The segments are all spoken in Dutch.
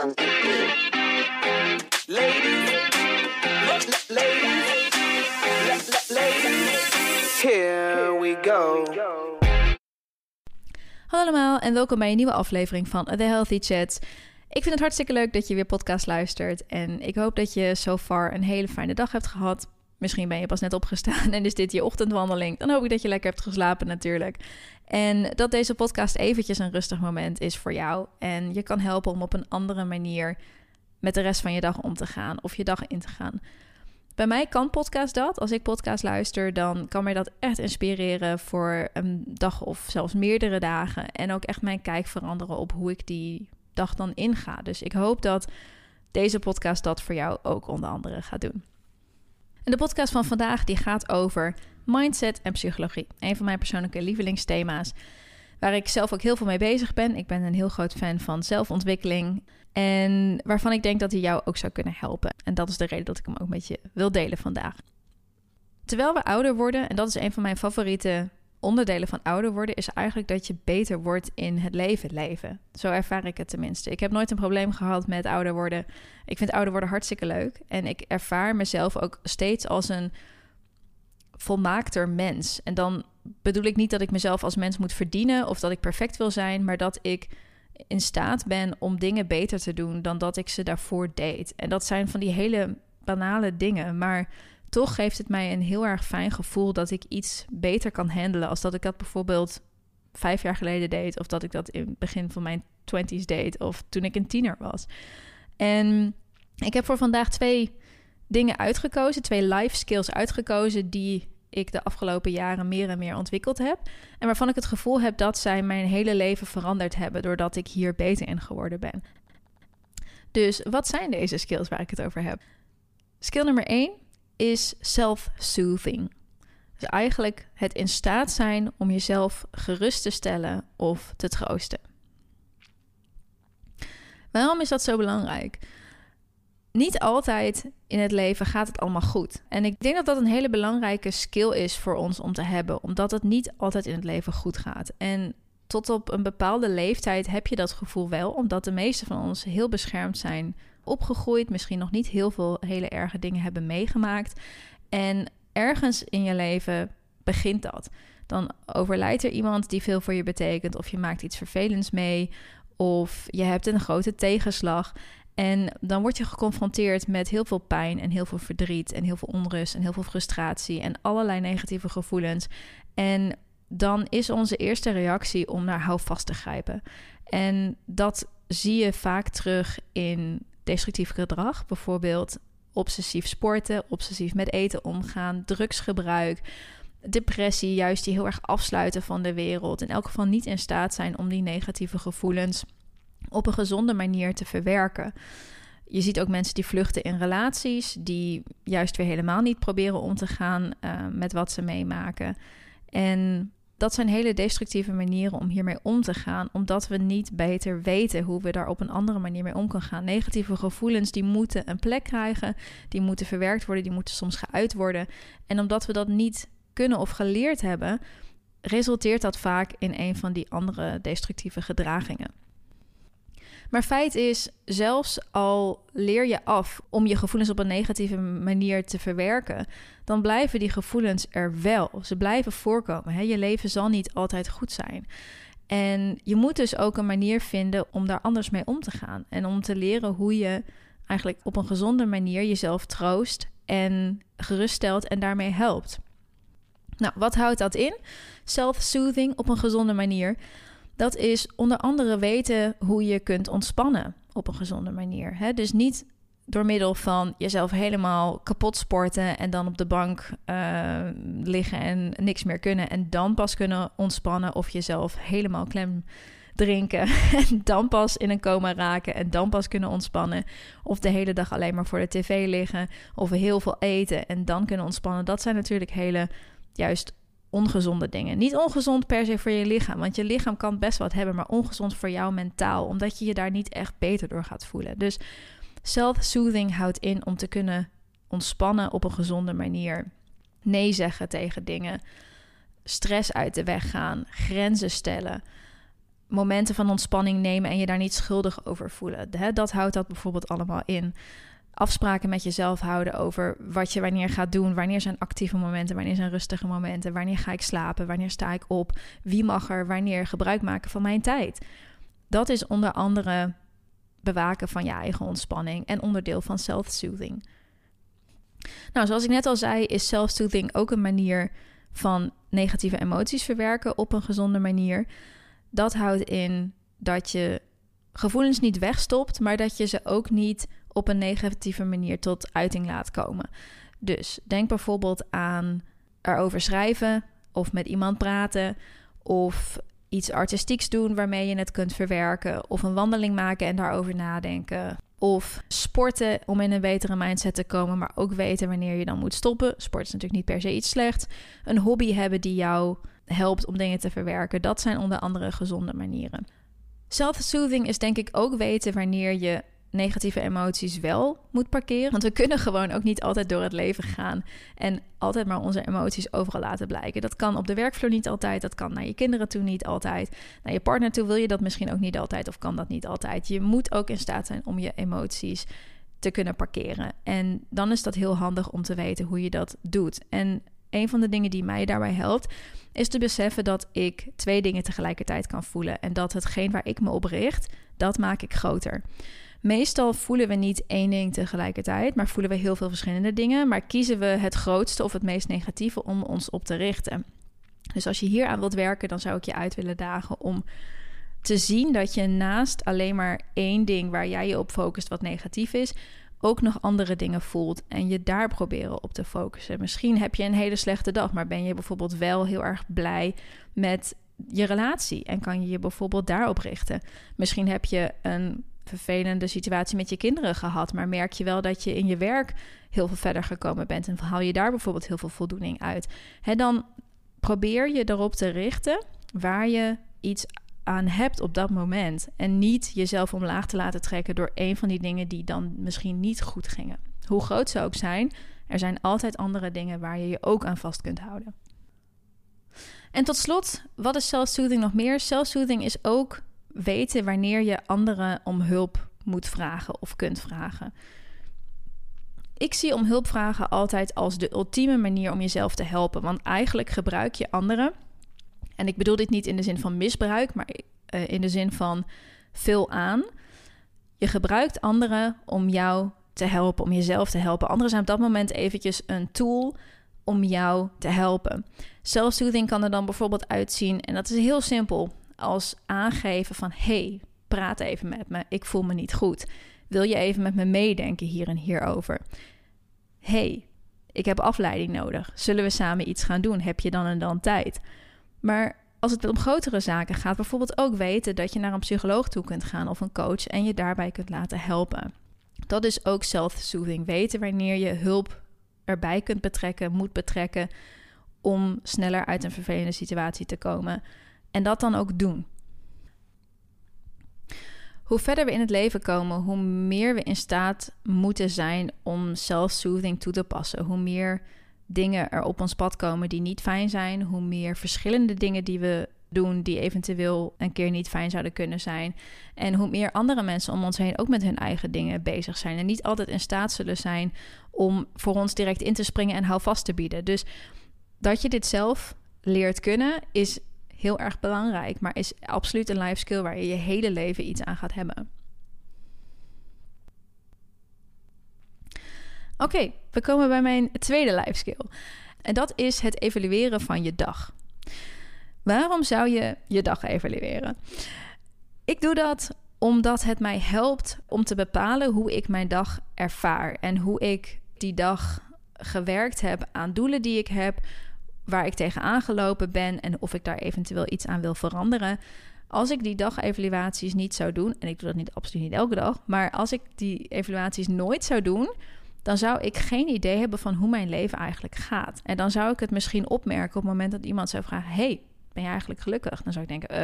here. Hallo allemaal en welkom bij een nieuwe aflevering van The Healthy Chats. Ik vind het hartstikke leuk dat je weer podcast luistert en ik hoop dat je so far een hele fijne dag hebt gehad. Misschien ben je pas net opgestaan en is dit je ochtendwandeling. Dan hoop ik dat je lekker hebt geslapen natuurlijk. En dat deze podcast eventjes een rustig moment is voor jou. En je kan helpen om op een andere manier met de rest van je dag om te gaan of je dag in te gaan. Bij mij kan podcast dat. Als ik podcast luister, dan kan mij dat echt inspireren voor een dag of zelfs meerdere dagen. En ook echt mijn kijk veranderen op hoe ik die dag dan inga. Dus ik hoop dat deze podcast dat voor jou ook onder andere gaat doen. En de podcast van vandaag die gaat over mindset en psychologie. Een van mijn persoonlijke lievelingsthema's. Waar ik zelf ook heel veel mee bezig ben. Ik ben een heel groot fan van zelfontwikkeling. En waarvan ik denk dat hij jou ook zou kunnen helpen. En dat is de reden dat ik hem ook met je wil delen vandaag. Terwijl we ouder worden, en dat is een van mijn favoriete onderdelen van ouder worden, is eigenlijk dat je beter wordt in het leven leven. Zo ervaar ik het tenminste. Ik heb nooit een probleem gehad met ouder worden. Ik vind ouder worden hartstikke leuk. En ik ervaar mezelf ook steeds als een volmaakter mens. En dan bedoel ik niet dat ik mezelf als mens moet verdienen of dat ik perfect wil zijn, maar dat ik in staat ben om dingen beter te doen dan dat ik ze daarvoor deed. En dat zijn van die hele banale dingen, maar toch geeft het mij een heel erg fijn gevoel dat ik iets beter kan handelen als dat ik dat bijvoorbeeld vijf jaar geleden deed of dat ik dat in het begin van mijn twenties deed of toen ik een tiener was. En ik heb voor vandaag twee dingen uitgekozen, twee life skills uitgekozen die ik de afgelopen jaren meer en meer ontwikkeld heb. En waarvan ik het gevoel heb dat zij mijn hele leven veranderd hebben doordat ik hier beter in geworden ben. Dus wat zijn deze skills waar ik het over heb? Skill nummer 1 is self-soothing. Dus eigenlijk het in staat zijn om jezelf gerust te stellen of te troosten. Waarom is dat zo belangrijk? niet altijd in het leven gaat het allemaal goed. En ik denk dat dat een hele belangrijke skill is voor ons om te hebben, omdat het niet altijd in het leven goed gaat. En tot op een bepaalde leeftijd heb je dat gevoel wel, omdat de meeste van ons heel beschermd zijn opgegroeid, misschien nog niet heel veel hele erge dingen hebben meegemaakt. En ergens in je leven begint dat. Dan overlijdt er iemand die veel voor je betekent, of je maakt iets vervelends mee, of je hebt een grote tegenslag. En dan word je geconfronteerd met heel veel pijn en heel veel verdriet en heel veel onrust en heel veel frustratie en allerlei negatieve gevoelens. En dan is onze eerste reactie om naar houvast te grijpen. En dat zie je vaak terug in destructief gedrag, bijvoorbeeld obsessief sporten, obsessief met eten omgaan, drugsgebruik, depressie, juist die heel erg afsluiten van de wereld. In elk geval niet in staat zijn om die negatieve gevoelens op een gezonde manier te verwerken. Je ziet ook mensen die vluchten in relaties, die juist weer helemaal niet proberen om te gaan uh, met wat ze meemaken. En dat zijn hele destructieve manieren om hiermee om te gaan, omdat we niet beter weten hoe we daar op een andere manier mee om kunnen gaan. Negatieve gevoelens die moeten een plek krijgen, die moeten verwerkt worden, die moeten soms geuit worden. En omdat we dat niet kunnen of geleerd hebben, resulteert dat vaak in een van die andere destructieve gedragingen. Maar feit is, zelfs al leer je af om je gevoelens op een negatieve manier te verwerken, dan blijven die gevoelens er wel. Ze blijven voorkomen. Hè? Je leven zal niet altijd goed zijn. En je moet dus ook een manier vinden om daar anders mee om te gaan. En om te leren hoe je eigenlijk op een gezonde manier jezelf troost en geruststelt en daarmee helpt. Nou, wat houdt dat in? Self-soothing op een gezonde manier. Dat is onder andere weten hoe je kunt ontspannen op een gezonde manier. Hè? Dus niet door middel van jezelf helemaal kapot sporten en dan op de bank uh, liggen en niks meer kunnen en dan pas kunnen ontspannen of jezelf helemaal klem drinken en dan pas in een coma raken en dan pas kunnen ontspannen of de hele dag alleen maar voor de tv liggen of heel veel eten en dan kunnen ontspannen. Dat zijn natuurlijk hele juist ongezonde dingen. Niet ongezond per se voor je lichaam, want je lichaam kan best wat hebben, maar ongezond voor jou mentaal, omdat je je daar niet echt beter door gaat voelen. Dus self-soothing houdt in om te kunnen ontspannen op een gezonde manier. Nee zeggen tegen dingen, stress uit de weg gaan, grenzen stellen. momenten van ontspanning nemen en je daar niet schuldig over voelen. Dat houdt dat bijvoorbeeld allemaal in. Afspraken met jezelf houden over wat je wanneer gaat doen. Wanneer zijn actieve momenten, wanneer zijn rustige momenten. Wanneer ga ik slapen, wanneer sta ik op. Wie mag er wanneer gebruik maken van mijn tijd. Dat is onder andere bewaken van je eigen ontspanning en onderdeel van self-soothing. Nou, zoals ik net al zei, is self-soothing ook een manier van negatieve emoties verwerken op een gezonde manier. Dat houdt in dat je gevoelens niet wegstopt, maar dat je ze ook niet op een negatieve manier tot uiting laat komen. Dus denk bijvoorbeeld aan erover schrijven of met iemand praten of iets artistieks doen waarmee je het kunt verwerken of een wandeling maken en daarover nadenken. Of sporten om in een betere mindset te komen, maar ook weten wanneer je dan moet stoppen. Sport is natuurlijk niet per se iets slechts. Een hobby hebben die jou helpt om dingen te verwerken. Dat zijn onder andere gezonde manieren. Self-soothing is denk ik ook weten wanneer je negatieve emoties wel moet parkeren. Want we kunnen gewoon ook niet altijd door het leven gaan en altijd maar onze emoties overal laten blijken. Dat kan op de werkvloer niet altijd, dat kan naar je kinderen toe niet altijd. Naar je partner toe wil je dat misschien ook niet altijd of kan dat niet altijd. Je moet ook in staat zijn om je emoties te kunnen parkeren. En dan is dat heel handig om te weten hoe je dat doet. En een van de dingen die mij daarbij helpt, is te beseffen dat ik twee dingen tegelijkertijd kan voelen. En dat hetgeen waar ik me op richt, dat maak ik groter. Meestal voelen we niet één ding tegelijkertijd, maar voelen we heel veel verschillende dingen. Maar kiezen we het grootste of het meest negatieve om ons op te richten. Dus als je hier aan wilt werken, dan zou ik je uit willen dagen om te zien dat je naast alleen maar één ding waar jij je op focust wat negatief is, ook nog andere dingen voelt en je daar proberen op te focussen. Misschien heb je een hele slechte dag, maar ben je bijvoorbeeld wel heel erg blij met je relatie en kan je je bijvoorbeeld daarop richten. Misschien heb je een vervelende situatie met je kinderen gehad, maar merk je wel dat je in je werk heel veel verder gekomen bent en haal je daar bijvoorbeeld heel veel voldoening uit. Dan probeer je erop te richten waar je iets aan hebt op dat moment en niet jezelf omlaag te laten trekken door een van die dingen die dan misschien niet goed gingen. Hoe groot ze ook zijn, er zijn altijd andere dingen waar je je ook aan vast kunt houden. En tot slot, wat is self-soothing nog meer? Self-soothing is ook weten wanneer je anderen om hulp moet vragen of kunt vragen. Ik zie om hulp vragen altijd als de ultieme manier om jezelf te helpen. Want eigenlijk gebruik je anderen. En ik bedoel dit niet in de zin van misbruik, maar uh, in de zin van vul aan. Je gebruikt anderen om jou te helpen, om jezelf te helpen. Anderen zijn op dat moment eventjes een tool om jou te helpen. Self-soothing kan er dan bijvoorbeeld uitzien, en dat is heel simpel als aangeven van hey, praat even met me, ik voel me niet goed. Wil je even met me meedenken hier en hierover? hey, ik heb afleiding nodig. Zullen we samen iets gaan doen? Heb je dan en dan tijd? Maar als het om grotere zaken gaat, bijvoorbeeld ook weten dat je naar een psycholoog toe kunt gaan of een coach en je daarbij kunt laten helpen. Dat is ook self-soothing. Weten wanneer je hulp erbij kunt betrekken, moet betrekken om sneller uit een vervelende situatie te komen. En dat dan ook doen. Hoe verder we in het leven komen, hoe meer we in staat moeten zijn om self-soothing toe te passen. Hoe meer dingen er op ons pad komen die niet fijn zijn. Hoe meer verschillende dingen die we doen die eventueel een keer niet fijn zouden kunnen zijn. En hoe meer andere mensen om ons heen ook met hun eigen dingen bezig zijn. En niet altijd in staat zullen zijn om voor ons direct in te springen en houvast te bieden. Dus dat je dit zelf leert kunnen, is heel erg belangrijk, maar is absoluut een life skill waar je je hele leven iets aan gaat hebben. Oké, we komen bij mijn tweede life skill. En dat is het evalueren van je dag. Waarom zou je je dag evalueren? Ik doe dat omdat het mij helpt om te bepalen hoe ik mijn dag ervaar en hoe ik die dag gewerkt heb aan doelen die ik heb, waar ik tegen aangelopen ben en of ik daar eventueel iets aan wil veranderen. Als ik die dagevaluaties niet zou doen, en ik doe dat niet absoluut niet elke dag, maar als ik die evaluaties nooit zou doen, dan zou ik geen idee hebben van hoe mijn leven eigenlijk gaat. En dan zou ik het misschien opmerken op het moment dat iemand zou vragen: Hey, ben je eigenlijk gelukkig? Dan zou ik denken: uh,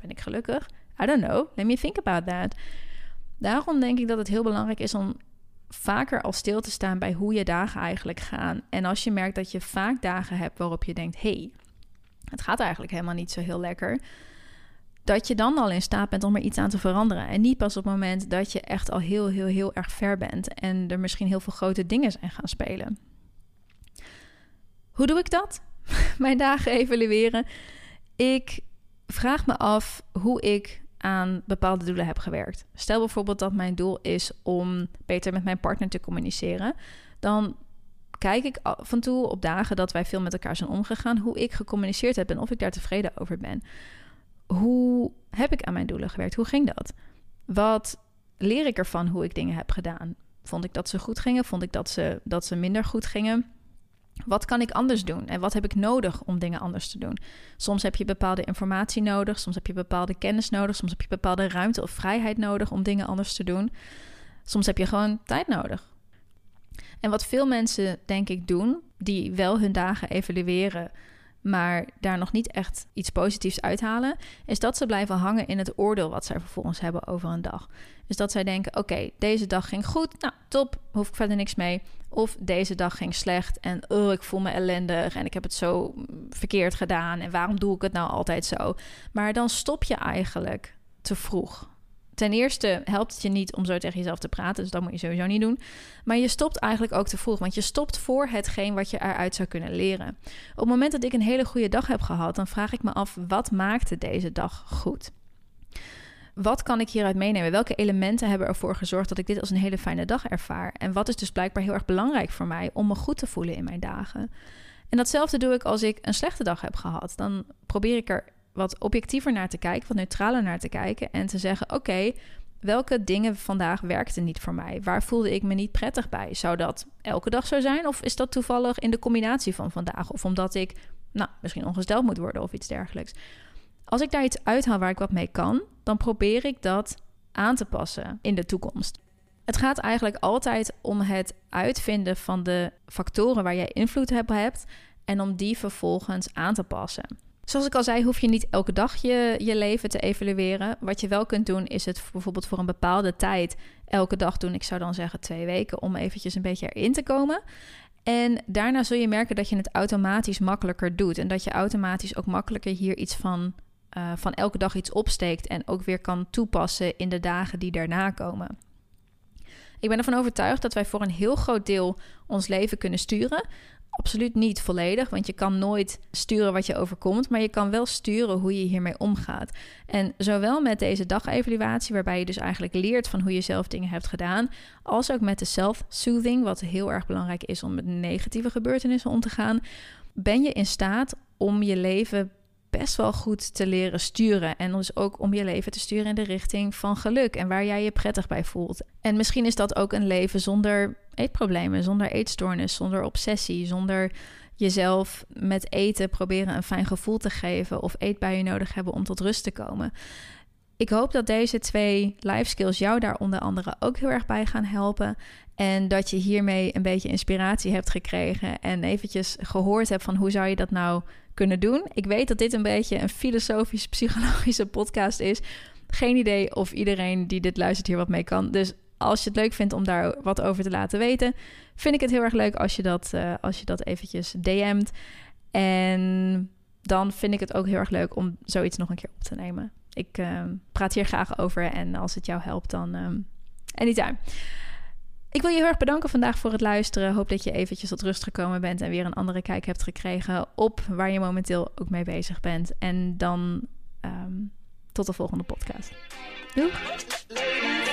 Ben ik gelukkig? I don't know. Let me think about that. Daarom denk ik dat het heel belangrijk is om vaker al stil te staan bij hoe je dagen eigenlijk gaan. En als je merkt dat je vaak dagen hebt waarop je denkt: hey, het gaat eigenlijk helemaal niet zo heel lekker. dat je dan al in staat bent om er iets aan te veranderen. En niet pas op het moment dat je echt al heel, heel, heel erg ver bent en er misschien heel veel grote dingen zijn gaan spelen. Hoe doe ik dat? Mijn dagen evalueren. Ik vraag me af hoe ik aan bepaalde doelen heb gewerkt. Stel bijvoorbeeld dat mijn doel is om beter met mijn partner te communiceren. Dan kijk ik af en toe op dagen dat wij veel met elkaar zijn omgegaan, hoe ik gecommuniceerd heb en of ik daar tevreden over ben. Hoe heb ik aan mijn doelen gewerkt? Hoe ging dat? Wat leer ik ervan hoe ik dingen heb gedaan? Vond ik dat ze goed gingen? Vond ik dat ze, dat ze minder goed gingen? Wat kan ik anders doen? En wat heb ik nodig om dingen anders te doen? Soms heb je bepaalde informatie nodig, soms heb je bepaalde kennis nodig, soms heb je bepaalde ruimte of vrijheid nodig om dingen anders te doen. Soms heb je gewoon tijd nodig. En wat veel mensen, denk ik, doen, die wel hun dagen evalueren, maar daar nog niet echt iets positiefs uithalen, is dat ze blijven hangen in het oordeel wat zij vervolgens hebben over een dag. Dus dat zij denken: oké, deze dag ging goed, nou top, hoef ik verder niks mee. Of deze dag ging slecht en oh, ik voel me ellendig en ik heb het zo verkeerd gedaan en waarom doe ik het nou altijd zo? Maar dan stop je eigenlijk te vroeg. Ten eerste helpt het je niet om zo tegen jezelf te praten, dus dat moet je sowieso niet doen. Maar je stopt eigenlijk ook te vroeg, want je stopt voor hetgeen wat je eruit zou kunnen leren. Op het moment dat ik een hele goede dag heb gehad, dan vraag ik me af: wat maakte deze dag goed? Wat kan ik hieruit meenemen? Welke elementen hebben ervoor gezorgd dat ik dit als een hele fijne dag ervaar? En wat is dus blijkbaar heel erg belangrijk voor mij om me goed te voelen in mijn dagen? En datzelfde doe ik als ik een slechte dag heb gehad. Dan probeer ik er wat objectiever naar te kijken, wat neutraler naar te kijken en te zeggen: oké, welke dingen vandaag werkten niet voor mij? Waar voelde ik me niet prettig bij? Zou dat elke dag zo zijn? Of is dat toevallig in de combinatie van vandaag? Of omdat ik, nou, misschien ongesteld moet worden of iets dergelijks? Als ik daar iets uithaal waar ik wat mee kan, dan probeer ik dat aan te passen in de toekomst. Het gaat eigenlijk altijd om het uitvinden van de factoren waar jij invloed op hebt en om die vervolgens aan te passen. Zoals ik al zei, hoef je niet elke dag je, je leven te evalueren. Wat je wel kunt doen, is het bijvoorbeeld voor een bepaalde tijd elke dag doen. Ik zou dan zeggen twee weken om eventjes een beetje erin te komen. En daarna zul je merken dat je het automatisch makkelijker doet. En dat je automatisch ook makkelijker hier iets van, uh, van elke dag iets opsteekt. En ook weer kan toepassen in de dagen die daarna komen. Ik ben ervan overtuigd dat wij voor een heel groot deel ons leven kunnen sturen. Absoluut niet volledig, want je kan nooit sturen wat je overkomt, maar je kan wel sturen hoe je hiermee omgaat. En zowel met deze dagevaluatie, waarbij je dus eigenlijk leert van hoe je zelf dingen hebt gedaan, als ook met de self-soothing, wat heel erg belangrijk is om met negatieve gebeurtenissen om te gaan, ben je in staat om je leven best wel goed te leren sturen. En dus ook om je leven te sturen in de richting van geluk en waar jij je prettig bij voelt. En misschien is dat ook een leven zonder eetproblemen, zonder eetstoornis, zonder obsessie, zonder jezelf met eten proberen een fijn gevoel te geven of eetbuien nodig hebben om tot rust te komen. Ik hoop dat deze twee life skills jou daar onder andere ook heel erg bij gaan helpen. En dat je hiermee een beetje inspiratie hebt gekregen en eventjes gehoord hebt van hoe zou je dat nou kunnen doen. Ik weet dat dit een beetje een filosofisch psychologische podcast is. Geen idee of iedereen die dit luistert hier wat mee kan. Dus als je het leuk vindt om daar wat over te laten weten, vind ik het heel erg leuk als je dat, uh, als je dat eventjes DM't. En dan vind ik het ook heel erg leuk om zoiets nog een keer op te nemen. Ik uh, praat hier graag over en als het jou helpt, dan um, anytime. Ik wil je heel erg bedanken vandaag voor het luisteren. Hoop dat je eventjes tot rust gekomen bent en weer een andere kijk hebt gekregen op waar je momenteel ook mee bezig bent. En dan um, tot de volgende podcast. Doei!